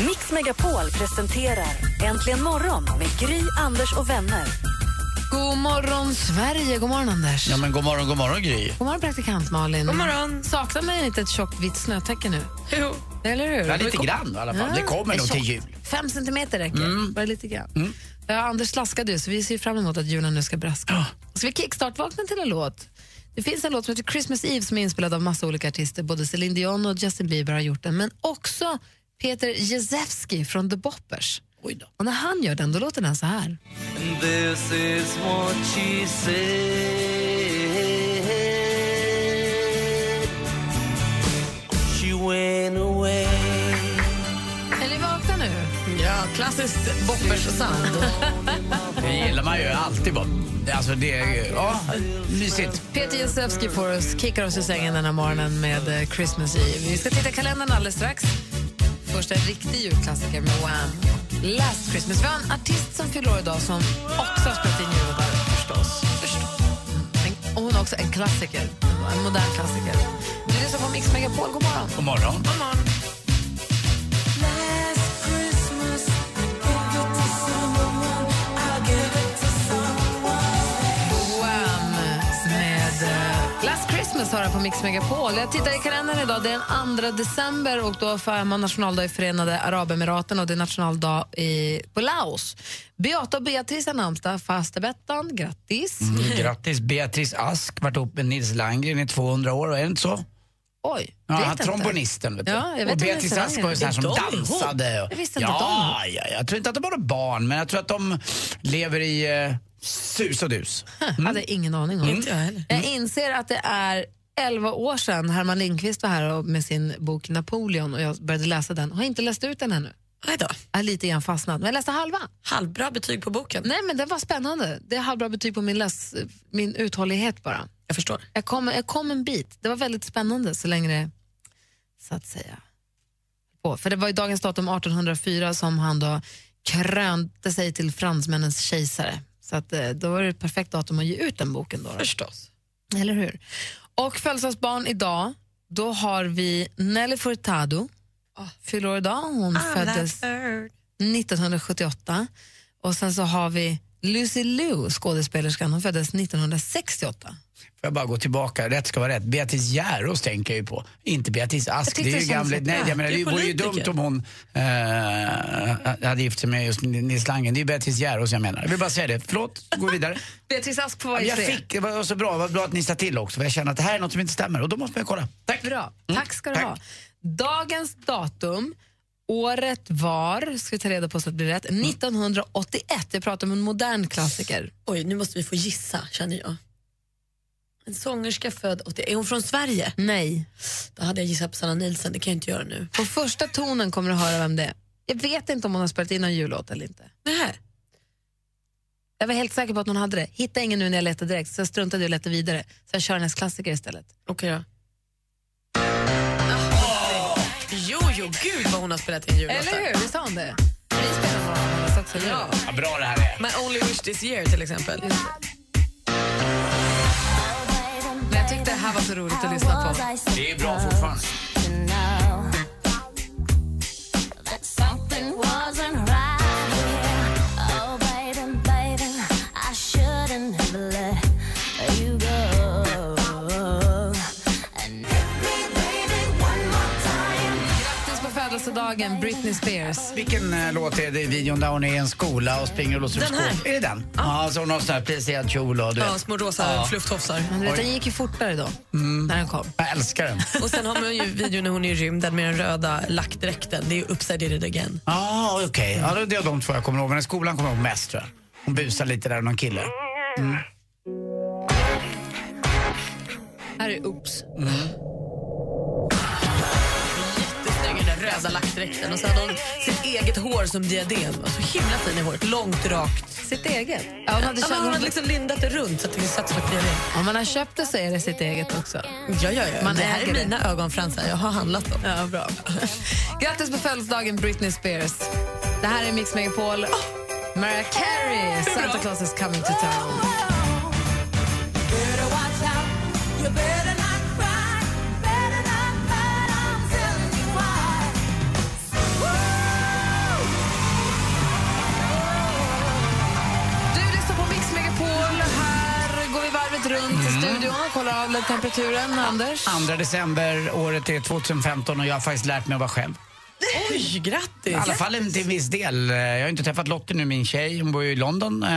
Megapol presenterar Äntligen morgon med Gry, Anders och vänner. God morgon, Sverige. God morgon, Anders. Ja, men god morgon, god morgon Gry. God morgon, praktikant Malin. God morgon. Saknar man inte ett tjockt vitt snötäcke nu? Jo. Eller hur? Ja, lite grann i alla fall. Ja, det kommer nog till jul. Fem centimeter räcker. Bara lite grann. Ja, Anders slaskade ju, så vi ser fram emot att julen nu ska braska. Ska vi kickstart-vakna till en låt? Det finns en låt som heter Christmas Eve som är inspelad av massa olika artister. Både Celine Dion och Justin Bieber har gjort den, men också Peter Jezewski från The Boppers. Oj då. Och när han gör den, då låter den så här. This is what she said. She went away. Är ni vakna nu? Ja, klassiskt boppers-sound. Det gillar man ju alltid. Bara. Alltså, det är ju... Ja, mysigt. Peter Jezewski får oss, kickar oss i sängen den här morgonen med eh, Christmas Eve. Vi ska titta i kalendern alldeles strax. Först en riktig julklassiker med Wham! Last Christmas. Vi har en artist som fyller år idag som också har spelat in jullåtar, förstås. förstås. En- Och hon är också en klassiker, en modern klassiker. Du lyssnar på Mix Megapol. God morgon. God morgon. Wham! Har jag på Mix Megapol. Jag tittar i kalendern idag. Det är den 2 december och då firar man nationaldag i Förenade Arabemiraten och det är nationaldag i, på Laos. Beata och Beatrice har namnsdag. Faste Bettan, grattis. Mm, grattis. Beatrice Ask varit ihop med Nils Landgren i 200 år. Är det inte så? Oj, Ja, vet han, inte. trombonisten. Vet du. Ja, jag vet och Beatrice Ask var ju sån här som dansade. Och, Jag visste inte ja, att de- ja, jag tror inte att de har barn, men jag tror att de lever i eh, sus och dus. Jag hade ingen aning om. Inte jag heller. Jag inser att det är 11 år sedan Herman Lindqvist var här med sin bok Napoleon och jag började läsa den. Har inte läst ut den ännu. Nej då. Jag är lite grann fastnad, men jag läste halva. Halvbra betyg på boken. Nej, men den var spännande. Det är halvbra betyg på min, läs, min uthållighet bara. Jag förstår. Jag kom, jag kom en bit. Det var väldigt spännande så länge det, så att säga, på. För det var i dagens datum 1804 som han då krönte sig till fransmännens kejsare. Så att, eh, då var det ett perfekt datum att ge ut den boken. Då, då. Förstås. Eller hur? Och födelsedagsbarn idag, då har vi Nelly Furtado. Fyller år idag. Hon föddes 1978. Och sen så har vi Lucy Liu, skådespelerskan. Hon föddes 1968. Får jag bara gå tillbaka, rätt ska vara rätt. Beatrice Järås tänker jag ju på, inte Beatrice Ask. Det är ju gamla, nej, Ja, jag menar, det vore ju dumt om hon eh, hade gift sig med just Nils Landgren. Det är Beatrice Järås jag menar. Jag vill bara säga det. Förlåt, gå vidare. Beatrice Ask får vara i jag fick, det var så bra, det var bra att ni sa till också. För jag känner att det här är något som inte stämmer och då måste man ju kolla. Tack. Bra. Tack ska du Tack. ha. Dagens datum, året var, ska vi ta reda på så att det blir rätt, 1981. Jag pratar om en modern klassiker. Oj, nu måste vi få gissa, känner jag. En sångerska född 80. Är hon från Sverige? Nej. Då hade jag gissat på Sanna Nilsson, det kan jag inte göra nu. På första tonen kommer du höra vem det är. Jag vet inte om hon har spelat in en jullåt eller inte. Nej. Jag var helt säker på att hon hade det. Hittade ingen nu när jag letade direkt, så jag struntade i att leta vidare. Så jag kör hennes klassiker istället. Okej då. Jo, jo, gud vad hon har spelat in jullåtar. Eller hur? Visst har hon det? Vi spelar också. Ja. Vad bra det här är. My only wish this year till exempel. Jag tyckte det här var så roligt att lyssna på. Det är bra fortfarande. Födelsedagen, Britney Spears. Vilken eh, låt är det i videon där hon är i en skola och springer och låser upp Den här. skåp? Är det den? Ja, så hon har sån här plisserad kjol och du Ja, vet. små rosa Ja. flufftofsar. Men du vet, den gick ju fortare då, när den kom. Jag älskar den. Och sen har man ju videon när hon är i rymden med den röda lackdräkten. Det är ju Upside It Again. Ja, ah, okej. Ja, det är de två jag kommer ihåg. Men i skolan kommer jag ihåg mest tror jag. Hon busar lite där, någon kille. Här är Oops. Röda lackdräkten. Och så hade hon sitt eget hår som diadem. Och så himla fin i håret. Långt, rakt, sitt eget. Ja, hon hade Ja, hon hade liksom lindat det runt så att det satt som ett bredvid. om man har köpt det så är det sitt eget också. Ja, ja, ja. Man det här är mina ögonfransar. Jag har handlat dem. Ja, bra. Grattis på födelsedagen Britney Spears. Det här är Mix Megapol. Mariah Carey, Santa Claus is coming to town. Kollar av temperaturen. Anders? 2 december, året är 2015 och jag har faktiskt lärt mig att vara själv. Oj, grattis! I alla fall en- till viss del. Jag har inte träffat Lottie nu, min tjej. Hon bor ju i London eh,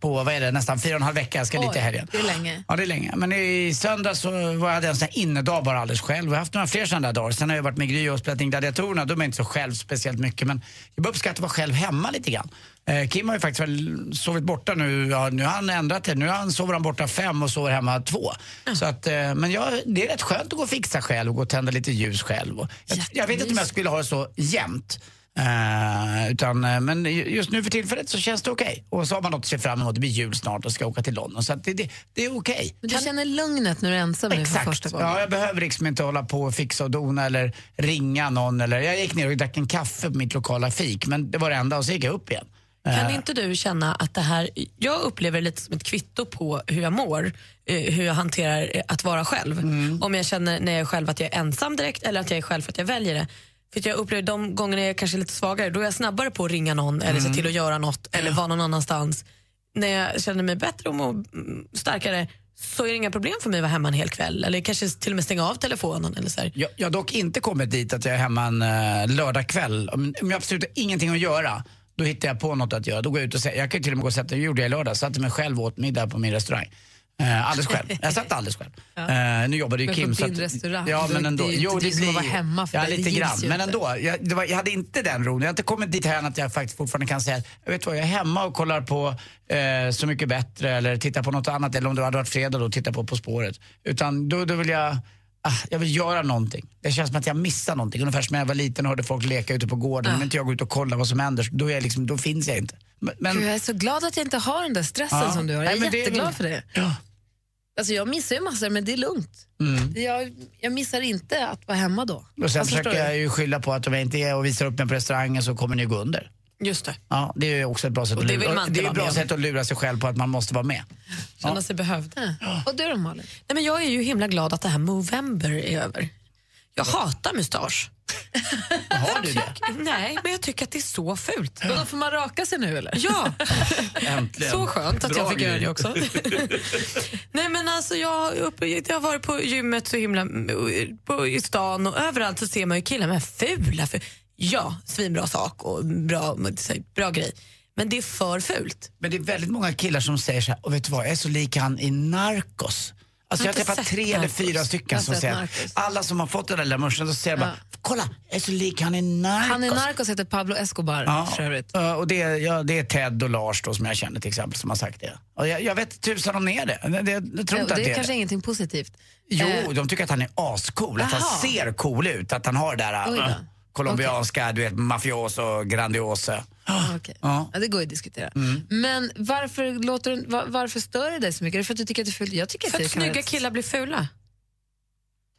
på vad är det, nästan fyra och en halv vecka. Jag ska dit i helgen. det är länge. Ja, det är länge. Men i söndag så var jag en sån här innedag bara alldeles själv. Jag har haft några fler sådana dagar. Sen har jag varit med Gry och spelat in Gladiatorerna. De är inte så själv speciellt mycket. Men jag börjar uppskatta att vara själv hemma lite grann. Eh, Kim har ju faktiskt väl sovit borta nu. Ja, nu har han ändrat det. Nu han sover han borta fem och sover hemma två. Så att, eh, men jag, det är rätt skönt att gå och fixa själv och gå och tända lite ljus själv. Och jag, jag vet inte om jag skulle ha det så jämt. Eh, utan, eh, men ju- just nu för tillfället så känns det okej. Och så har man något att se fram emot. Det blir jul snart och ska åka till London. Så det, det, det är okej. Men du känner lugnet när du är ensam nu för Exakt. första gången? Ja, jag behöver liksom inte hålla på och fixa och dona eller ringa någon. Eller, jag gick ner och drack en kaffe på mitt lokala fik, men det var det enda och så gick jag upp igen. Kan Eh, inte du känna att det här, jag upplever det lite som ett kvitto på hur jag mår, eh, hur jag hanterar eh, att vara själv. Mm. Om jag känner när jag är själv att jag är ensam direkt eller att jag är själv för att jag väljer det. För jag upplever de gångerna jag är kanske lite svagare, då är jag snabbare på att ringa någon eller Mm. se till att göra något eller vara någon annanstans. När jag känner mig bättre och mår mm, starkare så är det inga problem för mig att vara hemma en hel kväll eller kanske till och med stänga av telefonen. Eller så. Jag, jag har dock inte kommit dit att jag är hemma en uh, lördagkväll. Om, om jag absolut har ingenting att göra, då hittar jag på något att göra. Då går jag ut och säger, jag kan till och med gå och sätta, det gjorde jag i lördag, satte mig själv och åt middag på min restaurang. Eh, alldeles själv. Jag satt alldeles själv. Eh, nu jobbade ju Men Kim. på så din att- restaurang, Ja, men ändå. det är ju inte Jo, det som att vara hemma för ja, dig, lite grann. Men ändå. Jag, var, jag hade inte den ron. Jag har inte kommit dit här att jag faktiskt fortfarande kan säga, jag vet vad, jag är hemma och kollar på eh, Så mycket bättre eller tittar på något annat. Eller om det hade varit fredag då, titta på På spåret. Utan då, då vill jag Ah, jag vill göra någonting. Det känns som att jag missar någonting. Ungefär som när jag var liten och hörde folk leka ute på gården. Om inte jag går ut och kollar vad som händer, då, är jag liksom, då finns jag inte. Men, men, Gud, jag är så glad att jag inte har den där stressen Ja. som du har. Jag Nej, är det är jätteglad väl- för det. ja. Alltså, jag missar ju massor, men det är lugnt. Mm. Jag, jag missar inte att vara hemma då. Och sen Alltså, försöker jag ju skylla på att om jag inte är och visar upp mig på restaurangen så kommer ni gå under. Just det. Ja, det är också ett bra sätt, Och att lura, det är ett bra med sätt att lura sig själv på att man måste vara med. Känna sig behövd. Ja. Och du då Malin? Nej, men jag är ju himla glad att det här Movember är över. Jag hatar mustasch. Har du det? Nej, men jag tycker att det är så fult. Då får man raka sig nu eller? Ja, Äntligen. så skönt att Bra jag fick göra det också. Nej men alltså jag, jag har varit på gymmet så himla på, i stan och överallt så ser man ju killar med fula för Ja, svinbra sak och bra, bra grej. Men det är för fult. Men det är väldigt många killar som säger så här, och vet du vad, jag är så lik han i Narcos. Alltså jag har Jag träffat tre eller Narcos. fyra Jag stycken som säger, Narcos. alla som har fått den där lilla muschen, så säger jag bara, kolla, jag är så lik han i Narcos. Han i Narcos heter Pablo Escobar Ja, för övrigt. ja, och det, är- ja, det är Ted och Lars då, som jag känner till exempel som har sagt det. Och jag, jag vet tusan om det är det. det, det jag tror Ja, inte och att det det är kanske det. ingenting positivt. Jo, Eh, de tycker att han är ascool, att han Jaha. ser cool ut, att han har det där Då. colombianska, du vet, mafioso, grandiosa. okej. Ja. Ja, det går ju att diskutera. Mm. Men varför, låter, du- var, varför stör det dig så mycket? Är det för att du tycker att det är fult? Jag tycker För att att vara snygga rätt- killar blir fula.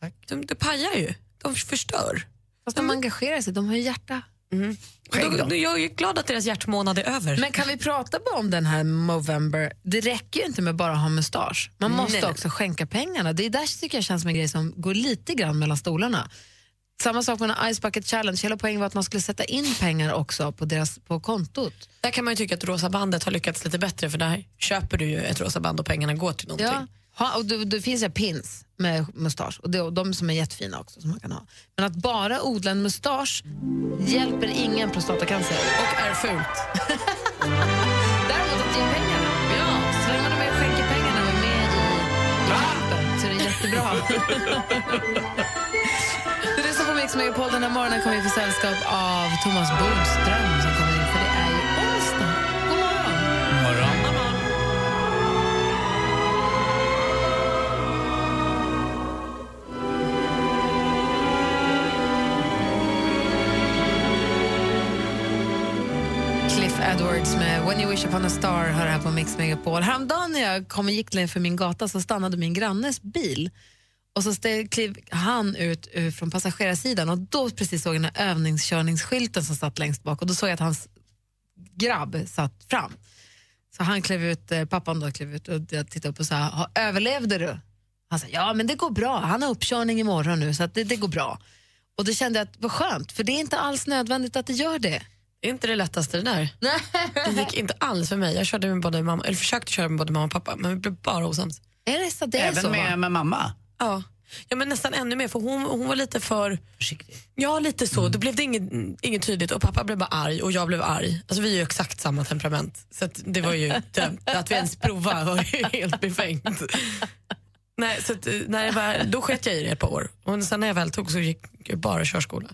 Tack. De, de pajar ju. De förstör. Fast de engagerar sig, de har ju hjärta. Skägg då? De, jag är glad att deras hjärtmånad är över. Men kan vi prata bara om den här Movember? Det räcker ju inte med bara att ha mustasch. Man måste nej. också skänka pengarna. Det är där tycker jag känns som en grej som går lite grann mellan stolarna. Samma sak med Ice Bucket Challenge. Hela poängen var att man skulle sätta in pengar också på, deras, på kontot. Där kan man ju tycka att Rosa bandet har lyckats lite bättre för där köper du ju ett rosa band och pengarna går till någonting. Ja. Ha, och det, det finns ju pins med mustasch och, det, och de som är jättefina också som man kan ha. Men att bara odla en mustasch hjälper ingen prostatacancer. Och är fult. Däremot att ge pengarna. Ja, så länge man är med och skänker pengarna och är med i kampen så är det jättebra. Mix Megapol. Den här morgonen kommer vi få sällskap av Thomas Bodström som kommer in för det är ju onsdag. God morgon. Morgon. Cliff Edward Birds med When you wish upon a star hör här på Mix Megapol. Häromdagen när jag kom och gick för min gata så stannade min grannes bil. Och så steg, klev han ut ur från passagerarsidan och då precis såg jag den här övningskörningsskylten som satt längst bak och då såg jag att hans grabb satt fram. Så han klev ut, eh, pappan då klev ut och jag tittade upp och sa, "Ha, överlevde du? Han sa, ja men det går bra, han har uppkörning imorgon nu så att det, det går bra. Och då kände jag att vad skönt, för det är inte alls nödvändigt att det gör det. Det är inte det lättaste det där. Nej. Det gick inte alls för mig. Jag körde med både mamma, eller försökte köra med både mamma och pappa, men vi blev bara osams. Är det så? Det är Även så, med, med mamma. Ja. ja, men nästan ännu mer, för hon, hon var lite för... Försiktig. Ja, lite så. Då blev det inget, inget tydligt och pappa blev bara arg och jag blev arg. Alltså vi är ju exakt samma temperament. Så att det var ju dömt. Att vi ens provade var ju helt befängt. Nej, så att, när jag var, då sket jag i det ett par år. Och sen när jag väl tog så gick jag bara körskola.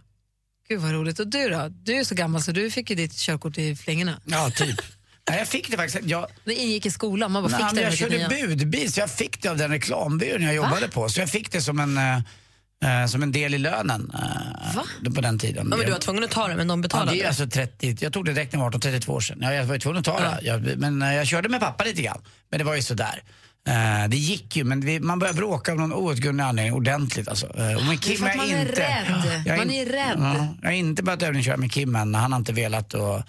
Gud vad roligt. Och du då? Du är så gammal så du fick ju ditt körkort i flingorna. Ja, typ. Nej, jag fick det faktiskt. Jag, Det ingick i skolan, man bara Nej, fick men det jag körde budbil så jag fick det av den reklambyrån jag jobbade på. Så jag fick det som en, eh, eh, som en del i lönen eh, Va? på den tiden. Ja, men du var tvungen att ta det, men de Ja, betalade. det är alltså 30, jag tog det direkt när jag var 18, 32 år sedan. Ja, jag var ju tvungen att ta det. Jag, men eh, jag körde med pappa lite grann. Men det var ju sådär. Eh, det gick ju, men vi, man började bråka av någon outgrundlig anledning ordentligt. Alltså. Eh, och med Kim för att man är inte, rädd. Jag Man är rädd. Ja, jag har inte börjat övningsköra med Kim än. Han har inte velat och...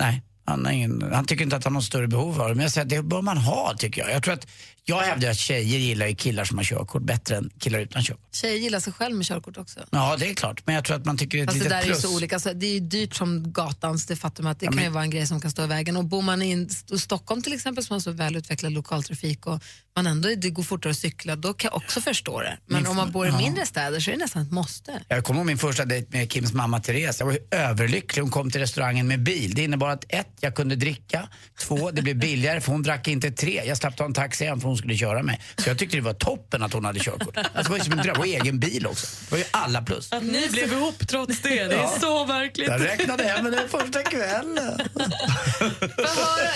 Nej. Han, ingen, han tycker inte att han har något större behov av det. Men jag säger att det bör man ha tycker jag. Jag tror att, jag hävdar att tjejer gillar killar som har körkort bättre än killar utan körkort. Tjejer gillar sig själv med körkort också. Ja, det är klart. Men jag tror att man tycker det är ett Fast det litet där är ju plus. så olika. Alltså, det är ju dyrt som gatans, det fattar man att det kan men- ju vara en grej som kan stå i vägen. Och bor man i Stockholm till exempel som har så välutvecklad lokaltrafik och man ändå, det går fortare att cykla, då kan jag också förstå det. Men om man bor i mindre städer så är det nästan ett måste. Jag kommer ihåg min första dejt med Kims mamma Therese. Jag var ju överlycklig. Hon kom till restaurangen med bil. Det innebar att ett, jag kunde dricka. Två, det blev billigare för hon drack inte. Tre, jag slapp ta en taxi hem för hon skulle köra mig. Så jag tyckte det var toppen att hon hade körkort. Alltså, det var ju som en dröm. Och egen bil också. Det var ju alla plus. Att ni blev ihop trots det, det är så verkligt. Jag räknade hem den första kvällen.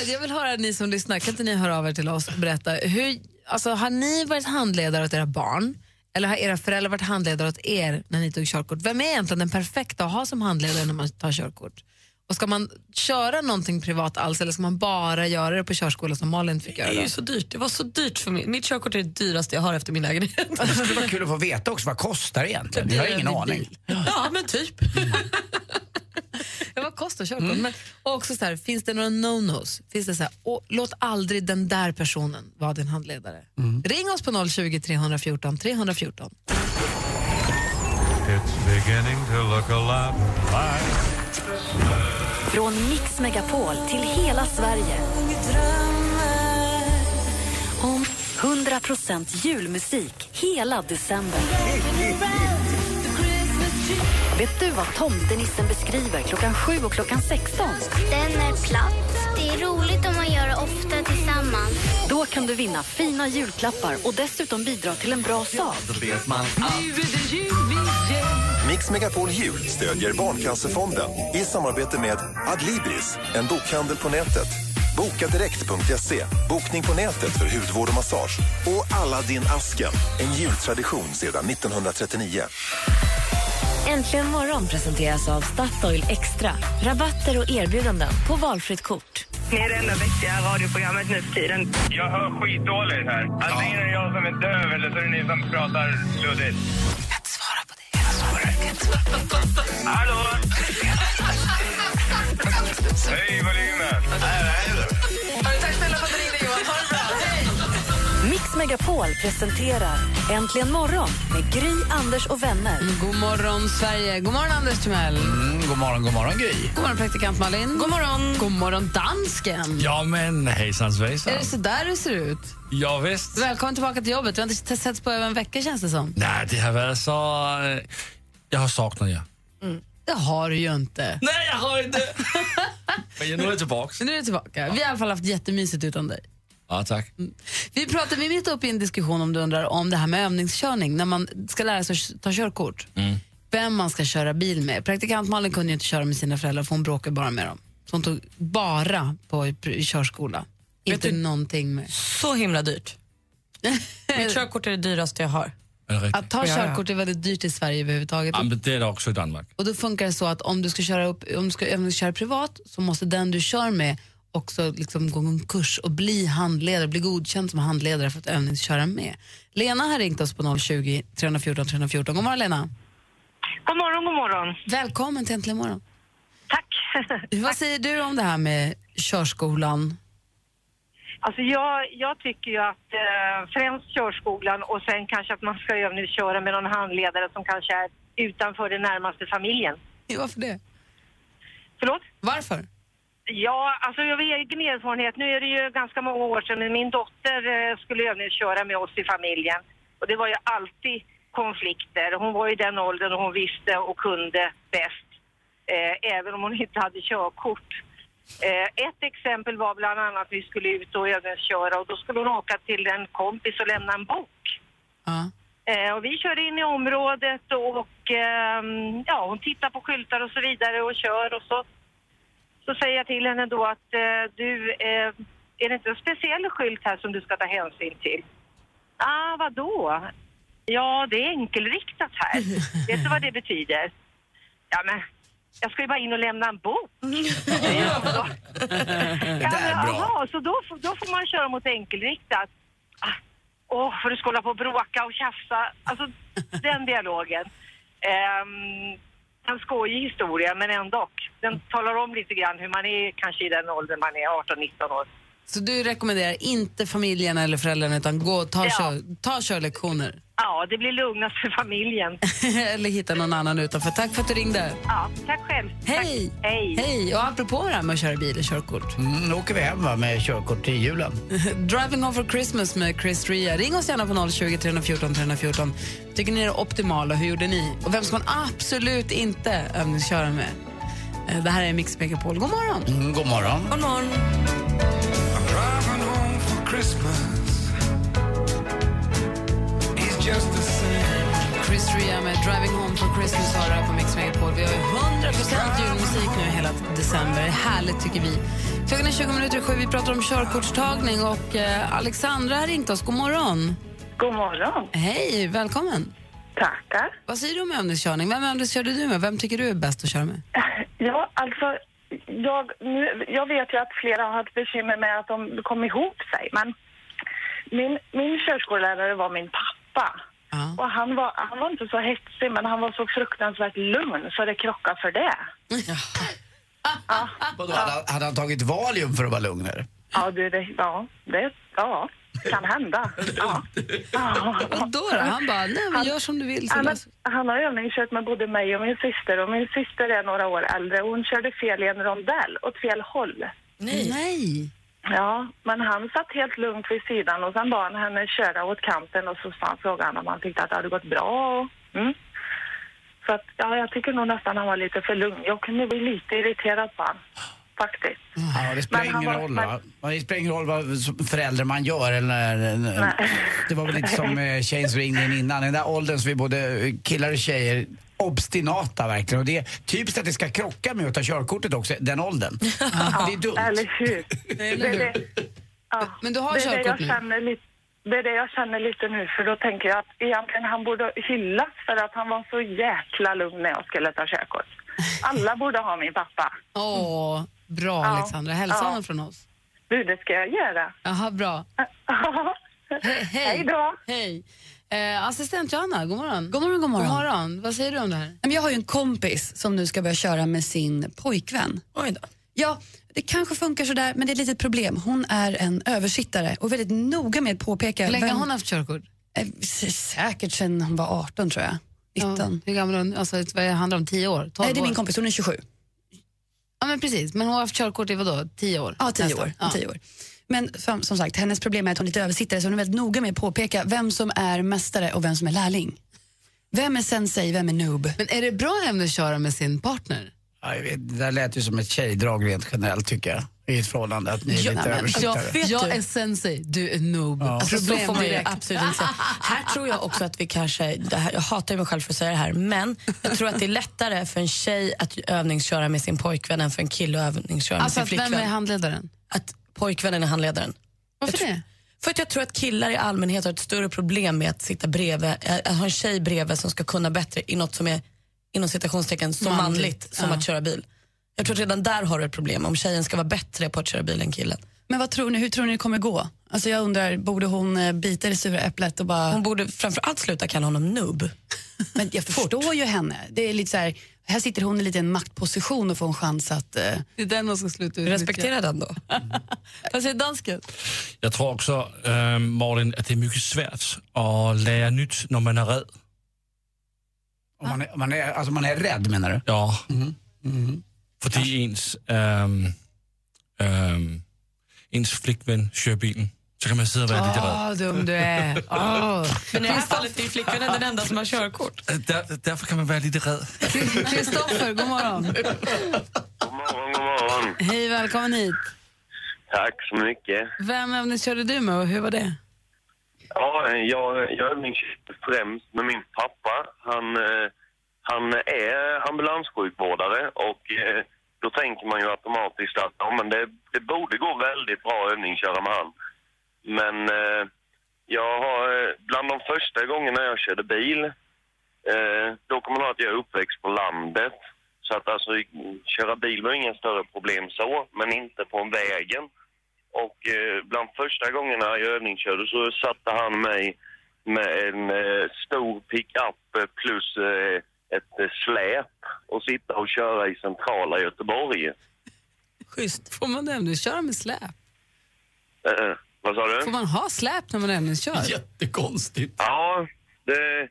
Jag vill höra ni som lyssnar, kan inte ni höra av er till oss och berätta, hur, alltså, har ni varit handledare åt era barn? Eller har era föräldrar varit handledare åt er när ni tog körkort? Vem är egentligen den perfekta att ha som handledare när man tar körkort? Och ska man köra någonting privat alls eller ska man bara göra det på körskola som Malin fick Det göra? är ju så dyrt. Det var så dyrt för mig. Mitt körkort är det dyraste jag har efter min lägenhet. Det var kul att få veta också vad kostar det egentligen. Jag har ingen aning. Ja, men typ. Ja, vad kostar körkort? Men och också så här, finns det några no-nos? Finns det så här, åh, låt aldrig den där personen vara din handledare. Ring oss på 020 314 314. It's beginning to look a lot like Från Mix Megapol till hela Sverige. 100% julmusik hela december. Vet du vad tomtenissen beskriver klockan 7 och klockan 16? Den är platt. Det är roligt om man gör det ofta tillsammans. Då kan du vinna fina julklappar och dessutom bidra till en bra sak. Mix Megapol Jul stödjer Barncancerfonden i samarbete med Adlibris, en bokhandel på nätet. Bokadirekt.se, bokning på nätet för hudvård och massage. Och Aladdin-asken, en jultradition sedan 1939. Äntligen morgon presenteras av Statoil Extra. Rabatter och erbjudanden på valfritt kort. Ni är det enda vettiga radioprogrammet nu för tiden. Jag hör skitdåligt här. Antingen är det jag som är döv eller så är det ni som pratar luddigt. Hallå? Hej volymen! Tack snälla för att du ringde Johan. Ha det bra. Hej! Mix Megapol presenterar Äntligen morgon med Gry, Anders och vänner. God morgon, Sverige. God morgon, Anders Timell. Mm, god morgon, god morgon Gry. God morgon, praktikant Malin. God morgon. God morgon, dansken. Ja, men hejsan svejsan. Är det så där det ser ut? Ja, visst. Välkommen tillbaka till jobbet. Vi har inte setts på över en vecka, känns det som. Nej, det har varit så... Jag har saknat er. Det har du ju inte. Nej, jag har inte! Men jag nu är jag tillbaka. Men nu är du tillbaka. Vi har i alla fall haft jättemysigt utan dig. Ja, tack. Vi pratar, vi är mitt uppe i en diskussion om du undrar om det här med övningskörning när man ska lära sig att ta körkort. Mm. Vem man ska köra bil med. Praktikant Malin kunde ju inte köra med sina föräldrar för hon bråkade bara med dem. Så hon tog bara på körskola. Inte du- någonting med. Så himla dyrt. Mitt körkort är det dyraste jag har. Att ta körkort är väldigt dyrt i Sverige överhuvudtaget. Ja, men det är det också i Danmark. Och då funkar det så att om du ska köra, upp, om du ska övningsköra privat så måste den du kör med också liksom gå en kurs och bli handledare, bli godkänd som handledare för att övningsköra med. Lena har ringt oss på 020 314 314. God morgon Lena. God morgon, god morgon. Välkommen till Äntligen morgon. Tack. Vad säger du om det här med körskolan? Alltså jag, jag tycker ju att eh, främst körskolan och sen kanske att man ska övningsköra med någon handledare som kanske är utanför den närmaste familjen. Varför det? Förlåt? Varför? Ja, alltså av egen erfarenhet, nu är det ju ganska många år sedan, men min dotter eh, skulle övningsköra med oss i familjen. Och det var ju alltid konflikter. Hon var i den åldern och hon visste och kunde bäst, eh, även om hon inte hade körkort. Eh, ett exempel var bland annat att vi skulle ut och övningsköra och då skulle hon åka till en kompis och lämna en bok. Eh, och vi körde in i området och ehm, ja, hon tittar på skyltar och så vidare och kör och så, så säger jag till henne då att eh, du, är det inte en speciell skylt här som du ska ta hänsyn till? Ah, vadå? Ja, det är enkelriktat här. Vet du vad det betyder? Ja, men jag ska ju bara in och lämna en bok. ja, då. ja, aha, så då, får- då får man köra mot enkelriktat. Ah, Åh, för du ska hålla på och bråka och tjafsa. Alltså, den dialogen. Um, en skojig historia, men ändå. Den talar om lite grann hur man är kanske i den åldern man är 18-19 år. Så du rekommenderar inte familjen eller föräldrarna utan gå och ta, Ja. kör, ta körlektioner? Ja, det blir lugnast för familjen. eller hitta någon annan utanför. Tack för att du ringde. Ja, tack själv. Hej! Tack. Hej! Hej! Och apropå det här med att köra bil och körkort. Mm, nu åker vi hem va, med körkort till julen. Driving Home for Christmas med Chris Ria. Ring oss gärna på 020 314 314. Tycker ni är det optimala? Hur gjorde ni? Och vem ska man absolut inte övningsköra med? Eh, Det här är Mix Megapol. God morgon! Mm, god morgon. God morgon! Christmas. He's just the same. Chris Ria med Driving Home for Christmas har det här på Mix Megapol. Vi har ju 100% julmusik nu hela december. Härligt tycker vi. Klockan är 20 minuter sju. Vi pratar om körkortstagning och eh, Alexandra har ringt oss. God morgon! God morgon! Hej, välkommen! Tackar. Vad säger du om övningskörning? Vem övningskörde du med? Vem tycker du är bäst att köra med? Ja, alltså, jag, nu, jag vet ju att flera har haft bekymmer med att de kom ihop sig, men min, min körskollärare var min pappa. Och han var, han var inte så hetsig, men han var så fruktansvärt lugn så det krockade för det. Vadå, hade, han- hade han tagit Valium för att vara lugnare? Ja, du, det, ja, det ja, kan hända. Ja. Ja. Vadå då? Han bara, nej men gör som du vill. Han, han har övningskört med både mig och min syster och min syster är några år äldre och hon körde fel i en rondell åt fel håll. Nej. nej. Ja, men han satt helt lugnt vid sidan och sen bad han henne köra åt kanten och så sa han frågan om han tyckte att det hade gått bra. Och, mm. Så att, ja, jag tycker nog nästan han var lite för lugn. Jag kunde bli lite irriterad på han, faktiskt. Ja, det spelar ingen roll va? Ja, Det spelar ingen roll vad som förälder man gör eller... eller- Det var väl lite som eh, tjejen som ringde in innan. Den där åldern så vi både killar och tjejer obstinata verkligen. Och det är typiskt att det ska krocka med att ta körkortet också, den åldern. det är dumt. Eller hur? Eller hur? Det är det- ja, Men du har det är det körkort jag nu? känner lite. Det är det jag känner lite nu, för då tänker jag att egentligen han borde hyllas för att han var så jäkla lugn när jag skulle ta körkort. Alla borde ha min pappa. Åh, bra Ja. Alexandra. Hälsa Ja. honom från oss. Du, det ska jag göra. Jaha, bra. He- hej. Hej då. Hej. Eh, assistent Johanna, god morgon. God morgon, god morgon. God morgon. Vad säger du om det här? Jag har ju en kompis som nu ska börja köra med sin pojkvän. Oj då. Ja, det kanske funkar sådär, men det är ett litet problem. Hon är en översittare och väldigt noga med att påpeka... Hur länge har hon haft körkort? Eh, Säkert sedan hon var 18 tror jag. 19. Ja, hur gammal är hon? Alltså, vad handlar det om? 10 år? 12 Nej, det är år? min kompis, hon är 27. Ja, men precis. Men hon har haft körkort i vadå? 10 år? Ja, 10 Nästan. år. Ja. 10 år. Men som, som sagt, hennes problem är att hon är lite översittare så hon är väldigt noga med att påpeka vem som är mästare och vem som är lärling. Vem är sensei, vem är noob? Men är det bra ämne att köra med sin partner? Ja, jag vet, det där lät ju som ett tjejdrag rent generellt tycker jag. I ett förhållande att ni är Ja, lite men översittare. jag jag du. är sensei, du är noob. Alltså, så får man ju absolut inte säga. Här tror jag också att vi kanske, det här, jag hatar ju mig själv för att säga det här, men jag tror att det är lättare för en tjej att övningsköra med sin pojkvän än för en kille att övningsköra Alltså, med sin vem flickvän. är handledaren? Att pojkvännen är handledaren. Varför jag det? För att jag tror att killar i allmänhet har ett större problem med att sitta bredvid, eh, att ha en tjej bredvid som ska kunna bättre i något som är inom citationstecken så Manligt, manligt, som ja. att köra bil. Jag tror att redan där har du ett problem, om tjejen ska vara bättre på att köra bil än killen. Men vad tror ni, hur tror ni det kommer gå? Alltså jag undrar, borde hon eh, bita det sura äpplet och bara... Hon borde framförallt sluta kalla honom nubb. Men jag förstår ju henne. Det är lite så här, här sitter hon i lite en maktposition och får en chans att... Eh... Det är den man ska sluta Respektera den då. Vad säger dansken? Jag tror också, äh, Malin, att det är mycket svårt att lära nytt när man är rädd. Om man är, om man är, alltså man är rädd menar du? Ja. Mhm. För ens, ähm, ähm, ens flickvän kör bilen. Så kan man sitta och vara lite rädd. Åh, dum du är. Åh. Men i det här fallet är flickvännen den enda som har körkort. Äh, Där, därför kan man vara lite rädd. Kristoffer, god morgon. God morgon, god morgon. Hej, välkommen hit. Tack så mycket. Vem övningskörde du med och hur var det? Ja, jag, jag övningskörde främst med min pappa. Han, eh, han är ambulanssjukvårdare och eh, då tänker man ju automatiskt att ja, men det, det borde gå väldigt bra att övningsköra med han. Men eh, jag har, eh, bland de första gångerna jag körde bil, eh, då kommer man ihåg att jag är uppväxt på landet. Så att alltså, köra bil var inga större problem så, men inte på vägen. Och eh, bland första gångerna jag övningskörde så satte han mig med en eh, stor pickup plus eh, ett eh, släp och sitta och köra i centrala Göteborg. Schysst. Får man övningsköra med släp? Eh, vad sa du? Får man ha släp när man övningskör? Jättekonstigt. Ja, det,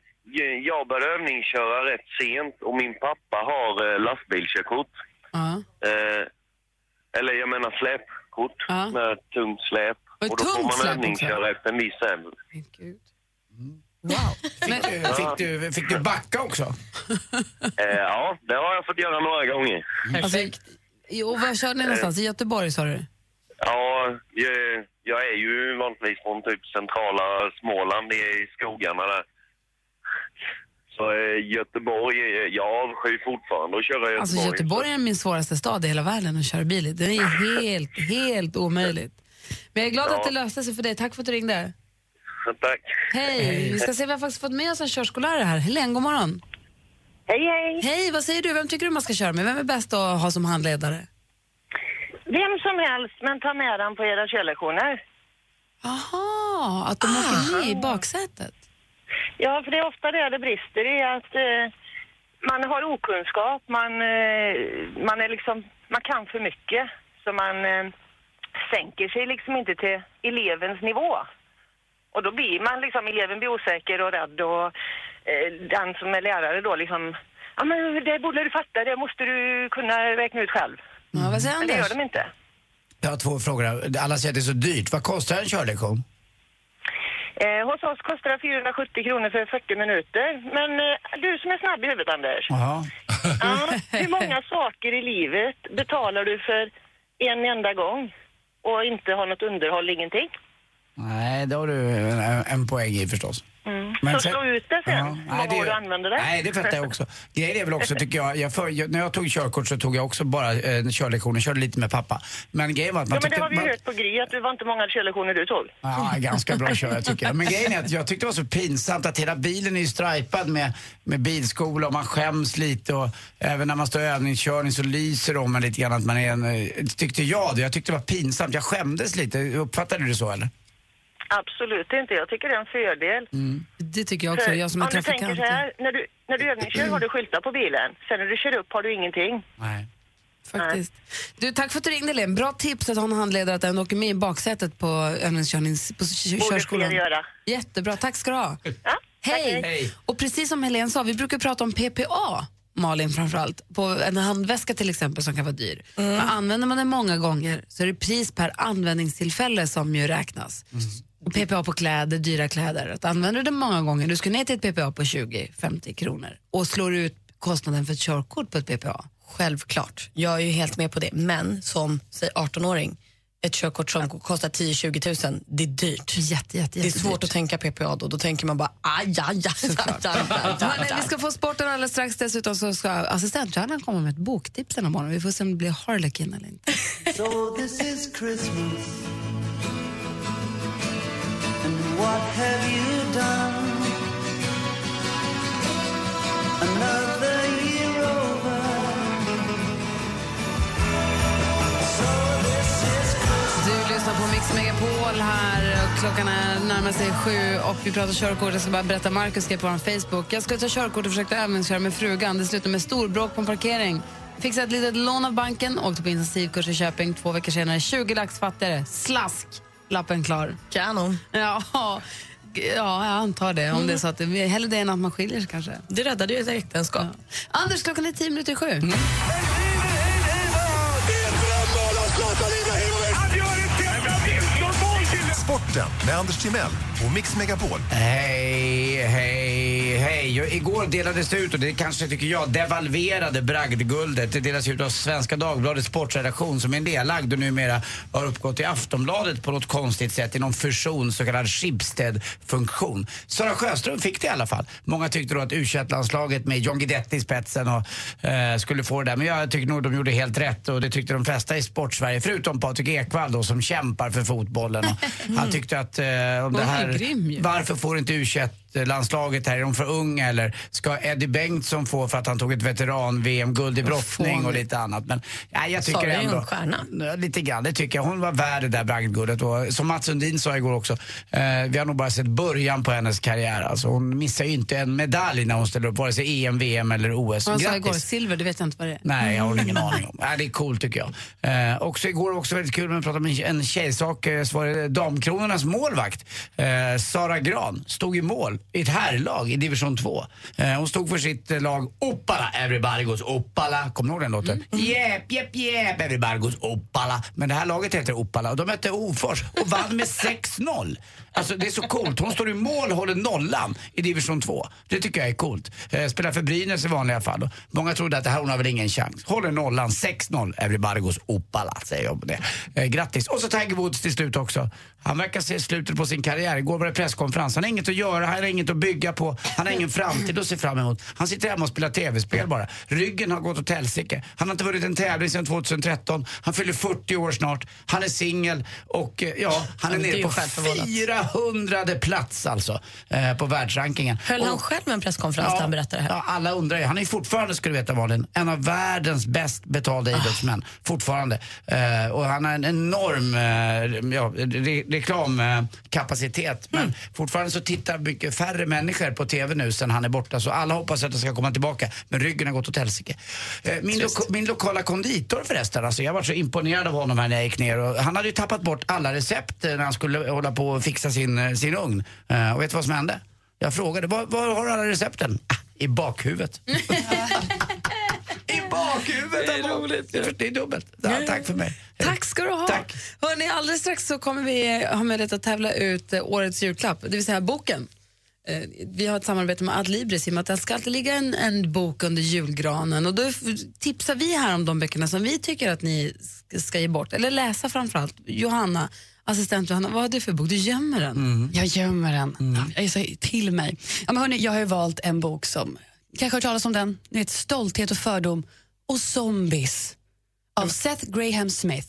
jag började övningsköra rätt sent och min pappa har eh, lastbilskörkort. Ja. Eh, eller jag menar släpkort Ja. med tungt släp. Och Och då får man övningsköra efter en viss ämne. Wow. Fick, du, fick, du, fick du backa också? Eh, ja, det har jag fått göra några gånger. Alltså, jo, var körde ni någonstans? I Göteborg sa du? Ja, jag, jag är ju vanligtvis från typ centrala Småland, i skogarna där. Så eh, Göteborg, eh, jag avskyr fortfarande att köra Göteborg. Alltså Göteborg är min svåraste stad i hela världen att köra bil i. Det är helt, helt omöjligt. Men jag är glad Ja. att det löste sig för dig. Tack för att du ringde. Tack. Hej! Vi ska se, vi har faktiskt fått med oss en körskollärare här. Helene, god morgon. Hej, hej. Hej, vad säger du? Vem tycker du man ska köra med? Vem är bäst att ha som handledare? Vem som helst, men ta med den på era körlektioner. Aha, att de åker med i baksätet. Ja, för det är ofta det det brister i att eh, man har okunskap, man, eh, man är liksom, man kan för mycket. Så man eh, sänker sig liksom inte till elevens nivå. Och då blir man liksom, eleven blir osäker och rädd och eh, den som är lärare då liksom, ja men det borde du fatta, det måste du kunna räkna ut själv. Ja, vad säger Men det Anders? gör de inte. Jag har två frågor. Alla säger att det är så dyrt. Vad kostar en körlektion? Eh, hos oss kostar det 470 kronor för 40 minuter. Men eh, du som är snabb i huvudet, Anders. Jaha. Ja, hur många saker i livet betalar du för en enda gång och inte har något underhåll, ingenting? Nej, det har du en, en poäng i förstås. Mm. Men så sen- slå ut det sen, Ja, nej, det- du använder det. Nej, det fattar jag också. Grejen är väl också, tycker jag, jag, för, när jag tog körkort så tog jag också bara eh, körlektioner, körde lite med pappa. Men grejen var att man Ja, men det tyckte... har vi hört på Gry, att det var inte många körlektioner du tog. Ja, ganska bra kör jag tycker jag. Men grejen är att jag tyckte det var så pinsamt att hela bilen är ju stripad med, med bilskola och man skäms lite och även när man står i övningskörning så lyser de en lite grann att man är en, eh, tyckte jag det. Jag tyckte det var pinsamt. Jag skämdes lite. Uppfattade du det så eller? Absolut inte. Jag tycker det är en fördel. Det tycker jag också, För jag som är om du tänker trafikant. så här, när du, när du övningskör har du skyltar på bilen. Sen när du kör upp har du ingenting. Nej. Faktiskt. Du, tack för att du ringde, Helene. Bra tips att ha en handledare att den åker med i baksätet på övningskörnings... På Borde körskolan. fler göra. Jättebra, tack ska du ha. Ja, Hej! hej. Och precis som Helene sa, vi brukar prata om PPA, Malin framförallt, på en handväska till exempel som kan vara dyr. Men använder man den många gånger så är det pris per användningstillfälle som ju räknas. Och PPA på kläder, dyra kläder. Att använder du den många gånger, du ska ner till ett PPA på 20-50 kronor och slår ut kostnaden för ett körkort på ett PPA. Självklart, jag är ju helt med på det. Men som, säg 18-åring, ett körkort som kostar 10-20 000, det är dyrt. Jätte, jätte, det är svårt att tänka PPA då, då tänker man bara aj, aj, aj, vi ska få sporten alldeles strax. Dessutom så ska assistentränaren komma med ett boktips den här morgonen. Vi får se om det blir Harlequin eller inte. So what have you done? Another year over. So this is du lyssnar på Mix Megapol här. Klockan närmar sig sju och vi pratar körkort. Jag ska bara berätta, Markus skrev på vår Facebook. Jag skulle ta körkort och försökte övningsköra med frugan. Det slutade med storbråk på en parkering. Fixade ett litet lån av banken, åkte på intensivkurs i Köping. Två veckor senare, 20 lax fattigare. Slask! Lappen klar. Kanon. Ja, ja, jag antar det. Om det är så att det, hellre det än att man skiljer sig kanske. Det räddade ju ett äktenskap. Anders, klockan är tio minuter i sju. Sporten med Anders Timell och Mix Megapol. Hej, hej, hej. Igår delades det ut, och det kanske tycker jag devalverade bragdguldet. Det delas ut av Svenska Dagbladets sportredaktion som är nedlagd och numera har uppgått i Aftonbladet på något konstigt sätt i någon fusion, så kallad Schibsted-funktion. Sara Sjöström fick det i alla fall. Många tyckte då att u landslaget med John Guidetti i spetsen och, eh, skulle få det där. Men jag tycker nog de gjorde helt rätt och det tyckte de flesta i sportsverige, förutom Patrik Ekwall då som kämpar för fotbollen. Han tyckte att eh, om det är här, grym varför får inte u landslaget här, är de för unga eller ska Eddie Bengtsson få för att han tog ett veteran-VM-guld i brottning och lite annat. Men ja, jag tycker Sara är ändå... en stjärna. Lite grann, det tycker jag. Hon var värd det där bragdguldet och som Mats Sundin sa igår också, eh, vi har nog bara sett början på hennes karriär. Alltså, hon missar ju inte en medalj när hon ställer upp, vare sig EM, VM eller OS. Han sa igår, silver, det vet jag inte vad det är. Nej, jag har ingen aning om. Nej, det är coolt tycker jag. Eh, också igår var också väldigt kul när vi pratade om en- tjejsak. Eh, så var det Damkronornas målvakt, eh, Sara Gran, stod i mål i ett herrlag i division 2. Eh, hon stod för sitt lag Oppala, everybody goes Oppala. Kommer du ihåg den låten? Jep, jep, jep, everybody goes Oppala. Men det här laget heter Oppala och de mötte Ofors och vann med 6-0. Alltså det är så coolt. Hon står i mål och håller nollan i division 2. Det tycker jag är coolt. Eh, spelar för Brynäs i vanliga fall. Många trodde att det här hon har väl ingen chans. Håller nollan, 6-0. Everybody goes Oppala, säger jag på det. Eh, grattis. Och så Tiger Woods till slut också. Han verkar se slutet på sin karriär. Igår var det presskonferens. Han har inget att göra, han har inget att bygga på. Han har ingen framtid att se fram emot. Han sitter hemma och spelar tv-spel bara. Ryggen har gått åt helsike. Han har inte vunnit en tävling sedan 2013. Han fyller 40 år snart. Han är singel och eh, ja, han är Ja, nere på självförvållat. 400 plats alltså eh, på världsrankingen. Höll han Och- själv en presskonferens där han berättade det här? Ja, alla undrar ju. Han är fortfarande, ska du veta Malin, en av världens bäst betalda Ah. idrottsmän. Fortfarande. Eh, och han har en enorm eh, ja, re reklamkapacitet. Mm. Men fortfarande så tittar mycket färre människor på TV nu sen han är borta. Så alla hoppas att det ska komma tillbaka. Men ryggen har gått åt helsike. Eh, min, lo- min lokala konditor förresten, alltså jag var så imponerad av honom här när jag gick ner. Och han hade ju tappat bort alla recept eh, när han skulle hålla på och fixa sin, eh, sin ugn. Och vet du vad som hände? Jag frågade, var, var har du alla recepten? Ah, I bakhuvudet. Bakhuvudet! Det är roligt. Det är dubbelt. Ja, tack för mig. Tack ska du ha. Tack. Hörrni, alldeles strax så kommer vi ha möjlighet att tävla ut eh, årets julklapp, det vill säga boken. Eh, Vi har ett samarbete med Adlibris i och med att det ska alltid ligga en, en bok under julgranen och då tipsar vi här om de böckerna som vi tycker att ni ska, ge bort, eller läsa framförallt. Johanna, assistent Johanna, vad har du för bok? Du gömmer den. Jag gömmer den. Jag är så till mig. Ja, men hörni, jag har ju valt en bok som, kanske har hört talas om den, ni vet Stolthet och fördom och zombies av Seth Graham Smith.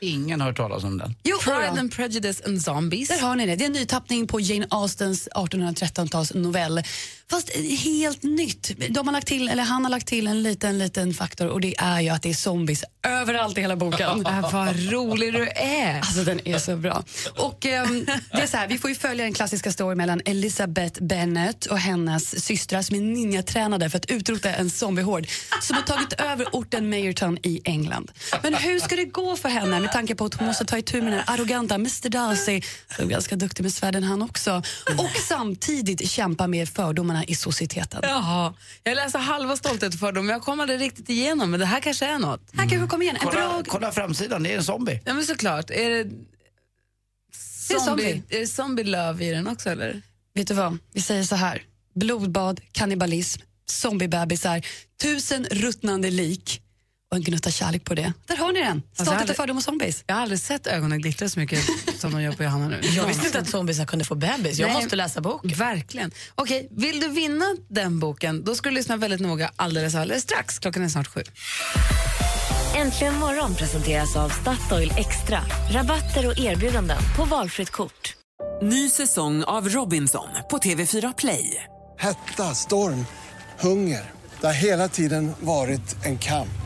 Ingen har hört talas om den. Jo, Pride and Prejudice and Zombies. Där har ni det. Det är en nytappning på Jane Austens 1813-tals novell. Fast helt nytt. De har lagt till, eller han har lagt till en liten, liten faktor och det är ju att det är zombies överallt i hela boken. Äh, vad rolig du är. Alltså den är så bra. Och ehm, det är så här, vi får ju följa den klassiska storyn mellan Elizabeth Bennet och hennes systrar som är ninjatränade för att utrota en zombiehord som har tagit över orten Mayerton i England. Men hur ska det gå för henne med tanke på att hon måste ta itu med den arroganta Mr Darcy som är ganska duktig med svärden han också och samtidigt kämpa med fördomarna i societeten. Jaha, jag läser halva Stolthet och fördom, men jag kommer aldrig riktigt igenom, men det här kanske är något. Här kanske kommer igen. En Kolla, bra... kolla framsidan, det är en zombie. Ja, men såklart. Är det Det är zombie, zombie. är det zombie love i den också, eller? Vet du vad? Vi säger så här. Blodbad, kannibalism, zombiebebisar, tusen ruttnande lik och en gnutta kärlek på det. Där har ni den. Stolthet hade- och fördom och zombies. Jag har aldrig sett ögonen glittra så mycket som de gör på Johanna nu. Jag visste inte att zombiesar kunde få bebis. Jag Nej. måste läsa boken. Verkligen. Okej, vill du vinna den boken, då ska du lyssna väldigt noga alldeles, alldeles strax. Klockan är snart sju. Äntligen morgon presenteras av Statoil Extra. Rabatter och erbjudanden på valfritt kort. Ny säsong av Robinson på TV4 Play. Hetta, storm, hunger. Det har hela tiden varit en kamp.